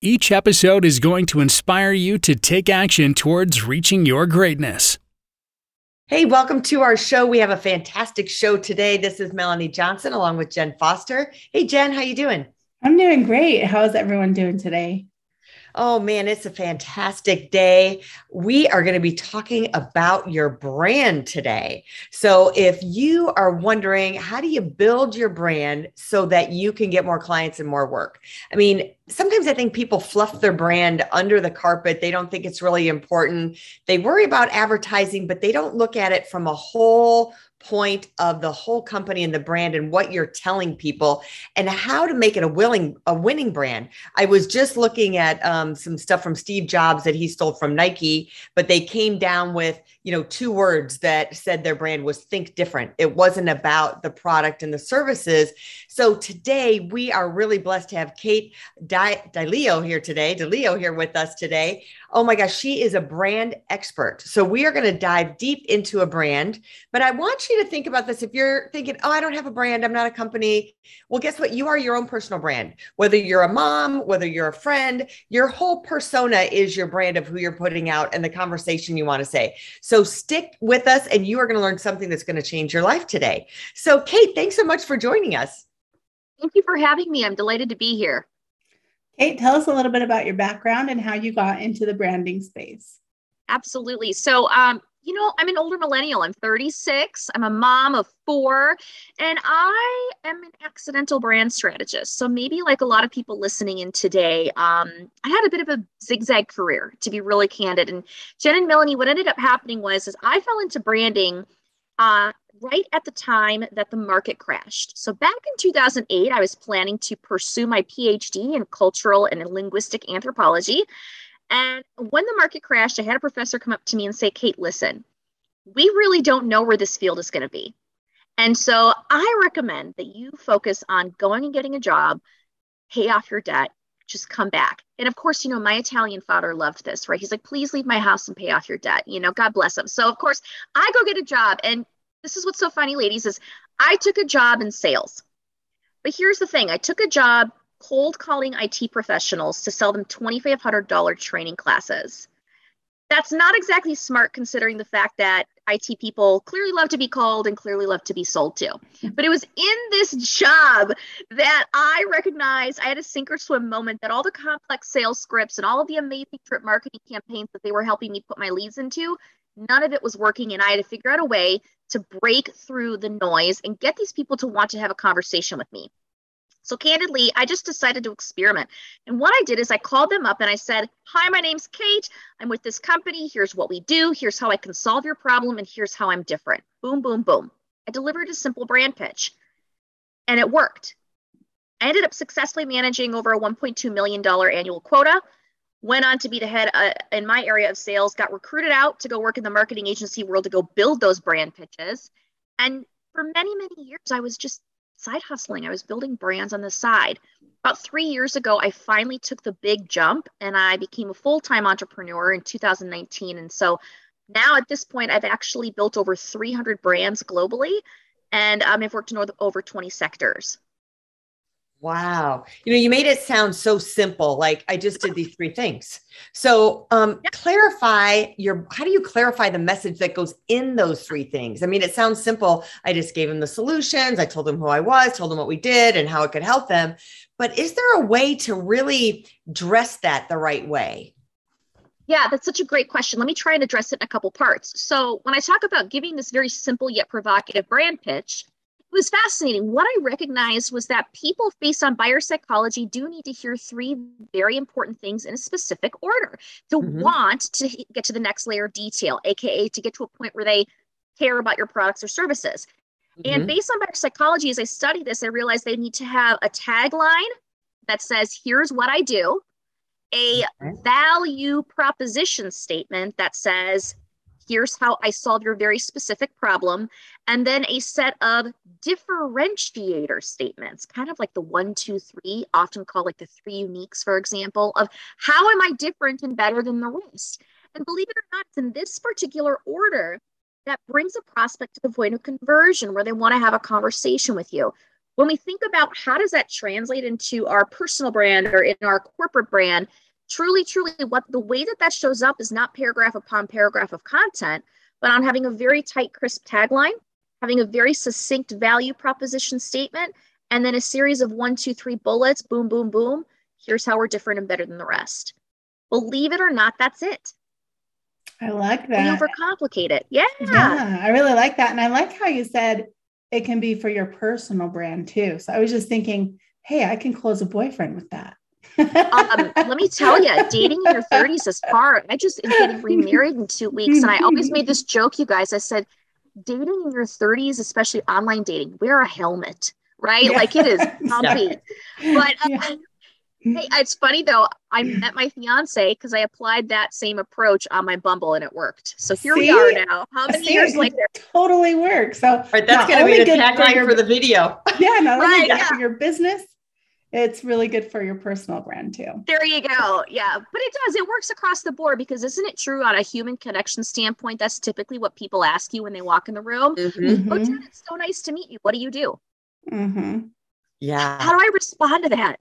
Each episode is going to inspire you to take action towards reaching your greatness. Hey, welcome to our show. We have a fantastic show today. This is Melanie Johnson along with Jen Foster. Hey Jen, how you doing? I'm doing great. How's everyone doing today? Oh man, it's a fantastic day. We are going to be talking about your brand today. So, if you are wondering, how do you build your brand so that you can get more clients and more work? I mean, sometimes I think people fluff their brand under the carpet. They don't think it's really important. They worry about advertising, but they don't look at it from a whole point of the whole company and the brand and what you're telling people and how to make it a willing a winning brand. I was just looking at um, some stuff from steve jobs that he stole from nike but they came down with you know two words that said their brand was think different. It wasn't about the product and the services. So today we are really blessed to have kate dileo here today dileo here with us today. Oh my gosh she is a brand expert. So we are going to dive deep into a brand but i want you to think about this. If you're thinking, oh, I don't have a brand, I'm not a company. Well, guess what? You are your own personal brand. Whether you're a mom, whether you're a friend, your whole persona is your brand of who you're putting out and the conversation you want to say. So stick with us and you are going to learn something that's going to change your life today. So, Kate, thanks so much for joining us. Thank you for having me. I'm delighted to be here. Kate, tell us a little bit about your background and how you got into the branding space. Absolutely. So, um, you know, I'm an older millennial. I'm 36. I'm a mom of four, and I am an accidental brand strategist. So maybe like a lot of people listening in today, um, I had a bit of a zigzag career, to be really candid. And Jen and Melanie, what ended up happening was is I fell into branding uh, right at the time that the market crashed. So back in 2008, I was planning to pursue my PhD in cultural and linguistic anthropology. And when the market crashed, I had a professor come up to me and say, Kate, listen, we really don't know where this field is going to be. And so I recommend that you focus on going and getting a job, pay off your debt, just come back. And of course, you know, my Italian father loved this, right? He's like, please leave my house and pay off your debt. You know, God bless him. So of course, I go get a job. And this is what's so funny, ladies, is I took a job in sales. But here's the thing I took a job cold calling IT professionals to sell them $2,500 training classes. That's not exactly smart considering the fact that IT people clearly love to be called and clearly love to be sold to. But it was in this job that I recognized I had a sink or swim moment that all the complex sales scripts and all of the amazing drip marketing campaigns that they were helping me put my leads into, none of it was working. And I had to figure out a way to break through the noise and get these people to want to have a conversation with me. So candidly, I just decided to experiment. And what I did is I called them up and I said, Hi, my name's Kate. I'm with this company. Here's what we do. Here's how I can solve your problem. And here's how I'm different. Boom, boom, boom. I delivered a simple brand pitch and it worked. I ended up successfully managing over a $1.2 million annual quota. Went on to be the head uh, in my area of sales, got recruited out to go work in the marketing agency world to go build those brand pitches. And for many, many years, I was just side hustling. I was building brands on the side. About three years ago, I finally took the big jump and I became a full time entrepreneur in 2019. And so now at this point, I've actually built over 300 brands globally and um, I've worked in over 20 sectors. Wow. You know, you made it sound so simple. Like I just did these three things. So, um, yeah. clarify your, how do you clarify the message that goes in those three things? I mean, it sounds simple. I just gave them the solutions. I told them who I was, told them what we did and how it could help them. But is there a way to really dress that the right way? Yeah, that's such a great question. Let me try and address it in a couple parts. So, when I talk about giving this very simple yet provocative brand pitch, it was fascinating. What I recognized was that people, based on buyer psychology, do need to hear three very important things in a specific order to mm-hmm. want to get to the next layer of detail, aka to get to a point where they care about your products or services. Mm-hmm. And based on buyer psychology, as I studied this, I realized they need to have a tagline that says, Here's what I do. a Okay. value proposition statement that says, here's how I solve your very specific problem, and then a set of differentiator statements, kind of like the one, two, three, often called like the three uniques, for example, of how am I different and better than the rest? And believe it or not, it's in this particular order that brings a prospect to the point of conversion where they want to have a conversation with you. When we think about how does that translate into our personal brand or in our corporate brand, truly, truly, what the way that that shows up is not paragraph upon paragraph of content, but on having a very tight, crisp tagline, having a very succinct value proposition statement, and then a series of one, two, three bullets boom, boom, boom. Here's how we're different and better than the rest. Believe it or not, that's it. I like We that. overcomplicate it. Yeah. Yeah, I really like that. And I like how you said it can be for your personal brand too. So I was just thinking, hey, I can close a boyfriend with that. Um, let me tell you, dating in your 30s is hard. I just am getting remarried in two weeks. And I always made this joke, you guys. I said, dating in your 30s, especially online dating, wear a helmet, right? Yeah. Like it is bumpy. But uh, Yeah. hey, it's funny though. I met my fiance because I applied that same approach on my Bumble and it worked. So here we are now. How many See, years it later? totally works. So Right, that's going to be only the good tagline your- for the video. yeah, not only good yeah. for your business, it's really good for your personal brand too. There you go. Yeah. But it does. It works across the board because isn't it true on a human connection standpoint? That's typically what people ask you when they walk in the room. Mhm. Oh, Jen, it's so nice to meet you. What do you do? Mm-hmm. Yeah. How do I respond to that?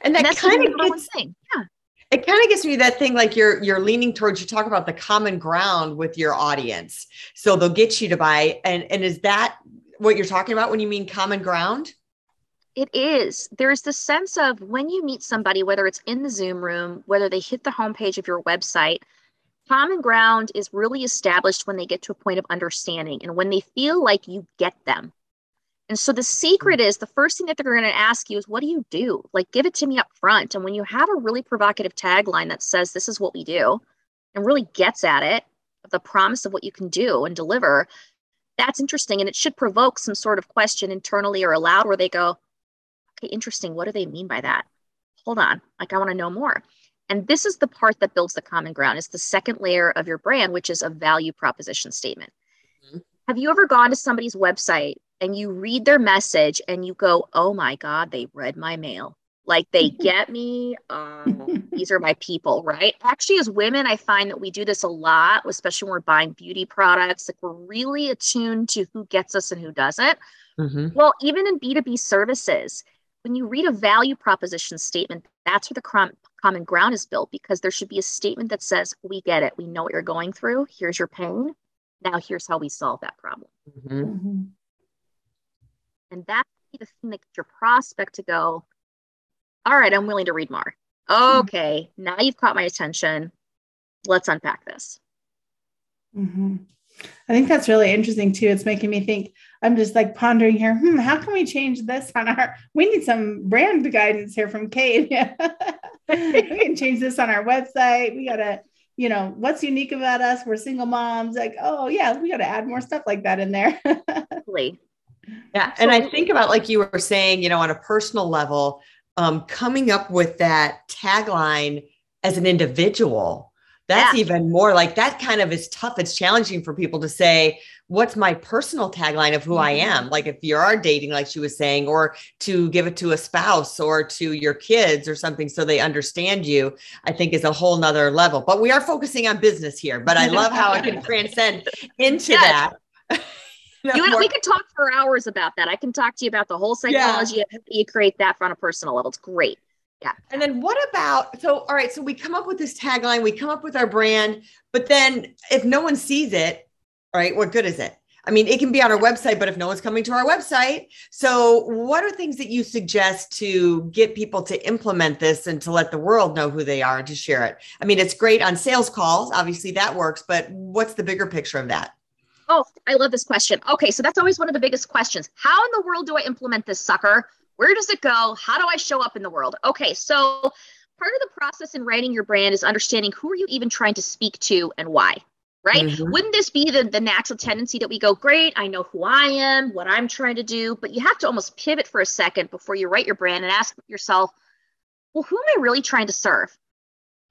And And that that's kind of gets thing. Yeah. it kind of gets me that thing like you're you're leaning towards you talk about the common ground with your audience so they'll get you to buy and and is that what you're talking about when you mean common ground It is. There's the sense of when you meet somebody, whether it's in the Zoom room, whether they hit the homepage of your website, common ground is really established when they get to a point of understanding and when they feel like you get them. And so the secret is the first thing that they're going to ask you is, What do you do? Like, give it to me up front. And when you have a really provocative tagline that says, This is what we do, and really gets at it, the promise of what you can do and deliver, that's interesting. And it should provoke some sort of question internally or aloud where they go, okay, interesting. What do they mean by that? Hold on. Like, I want to know more. And this is the part that builds the common ground. It's the second layer of your brand, which is a value proposition statement. Mhm. Have you ever gone to somebody's website and you read their message and you go, oh my God, they read my mail? Like they get me. Um, these are my people, right? Actually, as women, I find that we do this a lot, especially when we're buying beauty products. Like we're really attuned to who gets us and who doesn't. Mhm. Well, even in B2B services, when you read a value proposition statement, that's where the crom- common ground is built because there should be a statement that says, We get it. We know what you're going through. Here's your pain. Now, here's how we solve that problem. Mhm. Mhm. And that's the thing that gets your prospect to go, All right, I'm willing to read more. Okay, now you've caught my attention. Let's unpack this. I think that's really interesting too. It's making me think. I'm just like pondering here. Hmm, how can we change this on our? We need some brand guidance here from Kate. we can change this on our website. We gotta, you know, what's unique about us? We're single moms. Like, oh yeah, we gotta add more stuff like that in there. Really. Yeah. And I think about, like you were saying, you know, on a personal level, um, coming up with that tagline as an individual, that's Yeah. even more like that kind of is tough. It's challenging for people to say, what's my personal tagline of who I Mhm. am? Like if you are dating, like she was saying, or to give it to a spouse or to your kids or something so they understand you, I think is a whole nother level. But we are focusing on business here. But I love how it can transcend into Yes. that. You know, You and more- we could talk for hours about that. I can talk to you about the whole psychology of how you create that on a personal level. It's great. And then what about so all right, so we come up with this tagline, we come up with our brand, but then if no one sees it, right, what good is it? I mean, it can be on our website, but if no one's coming to our website, so what are things that you suggest to get people to implement this and to let the world know who they are and to share it? I mean, it's great on sales calls, obviously that works, but what's the bigger picture of that? Oh, I love this question. Okay, so that's always one of the biggest questions. How in the world do I implement this sucker? Where does it go? How do I show up in the world? Okay, so part of the process in writing your brand is understanding who are you even trying to speak to and why, right? Mhm. Wouldn't this be the, the natural tendency that we go, great, I know who I am, what I'm trying to do, but you have to almost pivot for a second before you write your brand and ask yourself, well, who am I really trying to serve?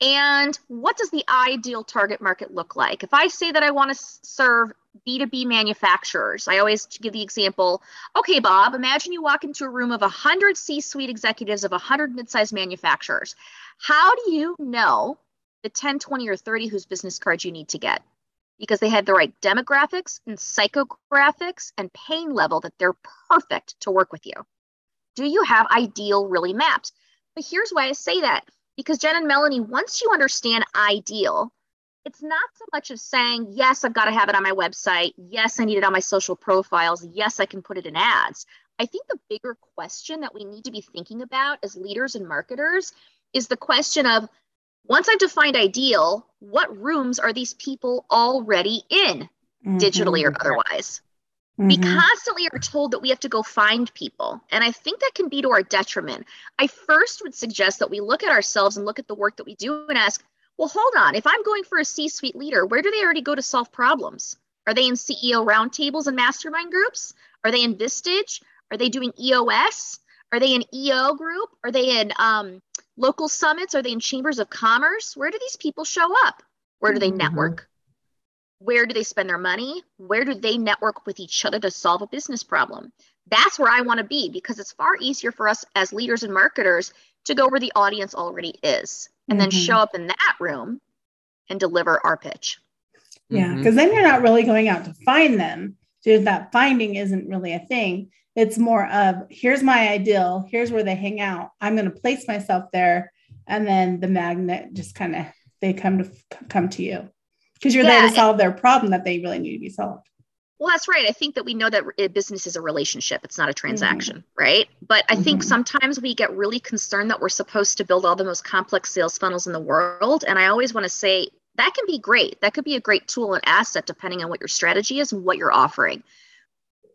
And what does the ideal target market look like? If I say that I want to serve B2B manufacturers, I always give the example okay, Bob, imagine you walk into a room of 100 C suite executives of 100 mid-sized manufacturers. How do you know the 10, 20, or 30 whose business cards you need to get? Because they have the right demographics and psychographics and pain level that they're perfect to work with you. Do you have ideal really mapped? But here's why I say that because Jen and Melanie, once you understand ideal, it's not so much of saying, yes, I've got to have it on my website. Yes, I need it on my social profiles. Yes, I can put it in ads. I think the bigger question that we need to be thinking about as leaders and marketers is the question of once I've defined ideal, what rooms are these people already in, mm-hmm. digitally or otherwise? Mm-hmm. We constantly are told that we have to go find people. And I think that can be to our detriment. I first would suggest that we look at ourselves and look at the work that we do and ask, well, hold on. If I'm going for a C suite leader, where do they already go to solve problems? Are they in CEO roundtables and mastermind groups? Are they in Vistage? Are they doing EOS? Are they in EO group? Are they in um, local summits? Are they in chambers of commerce? Where do these people show up? Where do they mm-hmm. network? Where do they spend their money? Where do they network with each other to solve a business problem? That's where I want to be because it's far easier for us as leaders and marketers to go where the audience already is and mm-hmm. then show up in that room and deliver our pitch. Yeah, because mm-hmm. then you're not really going out to find them. So that finding isn't really a thing. It's more of here's my ideal, here's where they hang out. I'm going to place myself there, and then the magnet just kind of they come to come to you because you're yeah, there to solve their problem that they really need to be solved. Well, that's right. I think that we know that business is a relationship. It's not a transaction, mm-hmm. right? But I mm-hmm. think sometimes we get really concerned that we're supposed to build all the most complex sales funnels in the world. And I always want to say that can be great. That could be a great tool and asset depending on what your strategy is and what you're offering.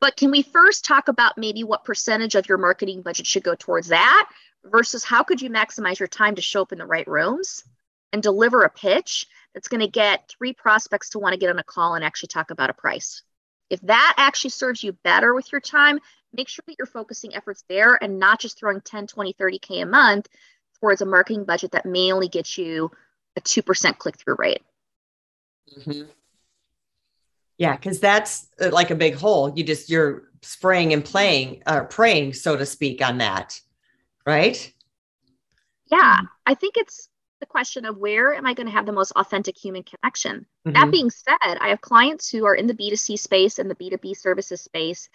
But can we first talk about maybe what percentage of your marketing budget should go towards that versus how could you maximize your time to show up in the right rooms and deliver a pitch that's going to get three prospects to want to get on a call and actually talk about a price. If that actually serves you better with your time, make sure that you're focusing efforts there and not just throwing 10, 20, 30K a month towards a marketing budget that may only get you a 2% click through rate. Mm-hmm. Yeah, because that's uh, like a big hole. You just, you're spraying and playing, or uh, praying, so to speak, on that, right? Yeah, I think it's the question of where am I going to have the most authentic human connection? Mm-hmm. That being said, I have clients who are in the B2C space and the B2B services space.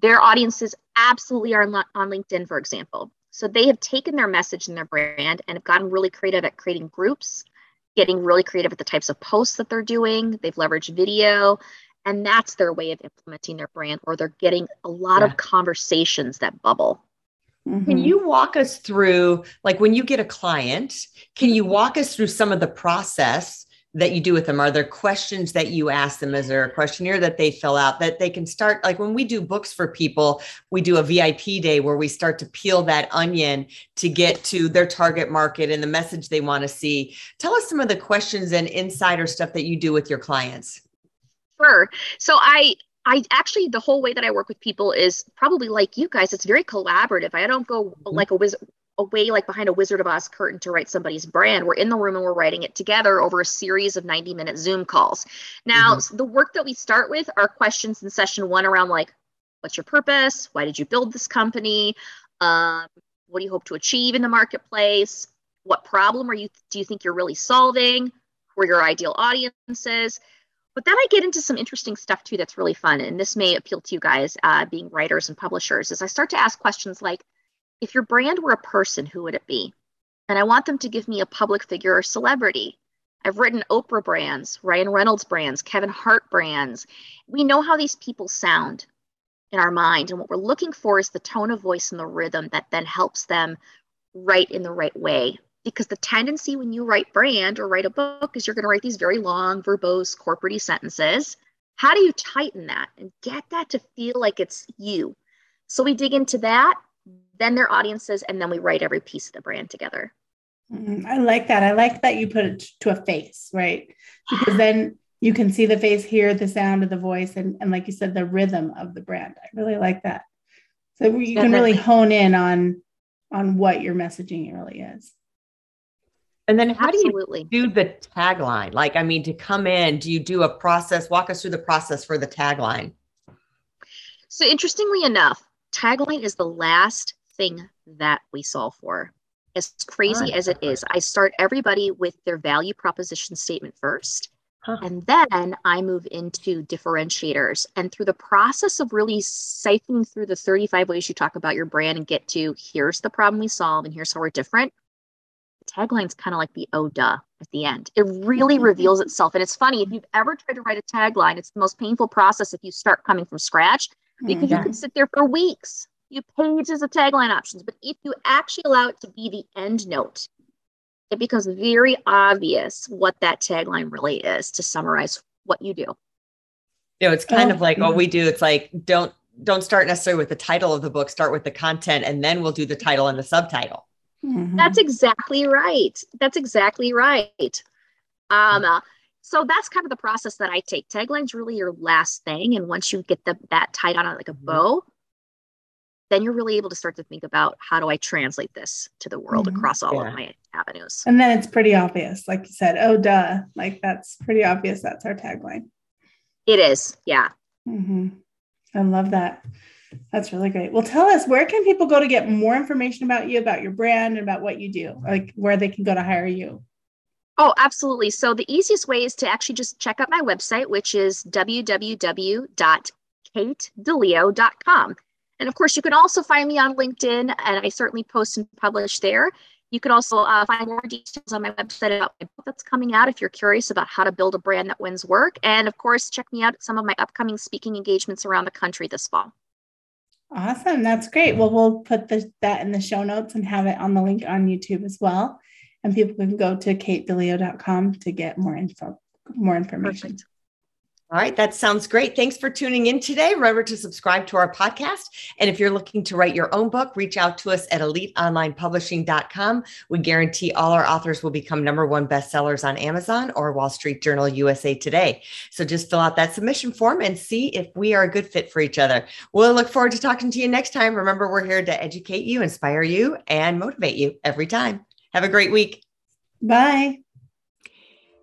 Their audiences absolutely are on LinkedIn, for example. So they have taken their message and their brand and have gotten really creative at creating groups, getting really creative at the types of posts that they're doing. They've leveraged video, and that's their way of implementing their brand, or they're getting a lot yeah. of conversations that bubble. Mm-hmm. Can you walk us through, like when you get a client, can you walk us through some of the process that you do with them? Are there questions that you ask them? Is there a questionnaire that they fill out that they can start? Like when we do books for people, we do a VIP day where we start to peel that onion to get to their target market and the message they want to see. Tell us some of the questions and insider stuff that you do with your clients. Sure. So I I actually the whole way that I work with people is probably like you guys. It's very collaborative. I don't go mm-hmm. like a wizard away like behind a Wizard of Oz curtain to write somebody's brand. We're in the room and we're writing it together over a series of 90 minute Zoom calls. Now, mm-hmm. the work that we start with are questions in session one around like, what's your purpose? Why did you build this company? Um, what do you hope to achieve in the marketplace? What problem are you do you think you're really solving? Who are your ideal audiences? But then I get into some interesting stuff too that's really fun. And this may appeal to you guys, uh, being writers and publishers, is I start to ask questions like if your brand were a person, who would it be? And I want them to give me a public figure or celebrity. I've written Oprah brands, Ryan Reynolds brands, Kevin Hart brands. We know how these people sound in our mind. And what we're looking for is the tone of voice and the rhythm that then helps them write in the right way because the tendency when you write brand or write a book is you're going to write these very long, verbose, corporate sentences. How do you tighten that and get that to feel like it's you? So we dig into that, then their audiences, and then we write every piece of the brand together. Mm, I like that. I like that you put it to a face, right? Because then you can see the face, hear the sound of the voice, and, and like you said, the rhythm of the brand. I really like that. So you can really hone in on on what your messaging really is. And then how Absolutely. do you do the tagline? Like, I mean, to come in, do you do a process? Walk us through the process for the tagline. So, interestingly enough, tagline is the last thing that we solve for. As crazy as it is, I start everybody with their value proposition statement first. Huh. And then I move into differentiators. And through the process of really siphoning through the 35 ways you talk about your brand and get to here's the problem we solve and here's how we're different, tagline's kind of like the oh duh at the end. It really reveals itself. And it's funny, if you've ever tried to write a tagline, it's the most painful process if you start coming from scratch because you can sit there for weeks. You pages of tagline options, but if you actually allow it to be the end note, it becomes very obvious what that tagline really is to summarize what you do. You know, it's kind Oh, of like what we do. It's like don't don't start necessarily with the title of the book. Start with the content, and then we'll do the title and the subtitle. Mhm. That's exactly right. That's exactly right. Um, uh, so that's kind of the process that I take. Tagline's really your last thing, and once you get the, that tied on like a bow, then you're really able to start to think about how do I translate this to the world Mhm. across all Yeah. of my avenues. And then it's pretty obvious, like you said, oh, duh. Like that's pretty obvious. That's our tagline. It is, yeah. hmm I love that. That's really great. Well, tell us where can people go to get more information about you, about your brand, and about what you do, like where they can go to hire you. Oh, absolutely. So the easiest way is to actually just check out my website, which is www.katedeleo.com. And of course, you can also find me on LinkedIn, and I certainly post and publish there. You can also uh, find more details on my website about my book that's coming out if you're curious about how to build a brand that wins work. And of course, check me out at some of my upcoming speaking engagements around the country this fall. Awesome. That's great. Well, we'll put the, that in the show notes and have it on the link on YouTube as well. And people can go to katedeleo.com to get more info, more information. Perfect. All right, that sounds great. Thanks for tuning in today. Remember to subscribe to our podcast. And if you're looking to write your own book, reach out to us at eliteonlinepublishing.com. We guarantee all our authors will become number one bestsellers on Amazon or Wall Street Journal USA Today. So just fill out that submission form and see if we are a good fit for each other. We'll look forward to talking to you next time. Remember, we're here to educate you, inspire you, and motivate you every time. Have a great week. Bye.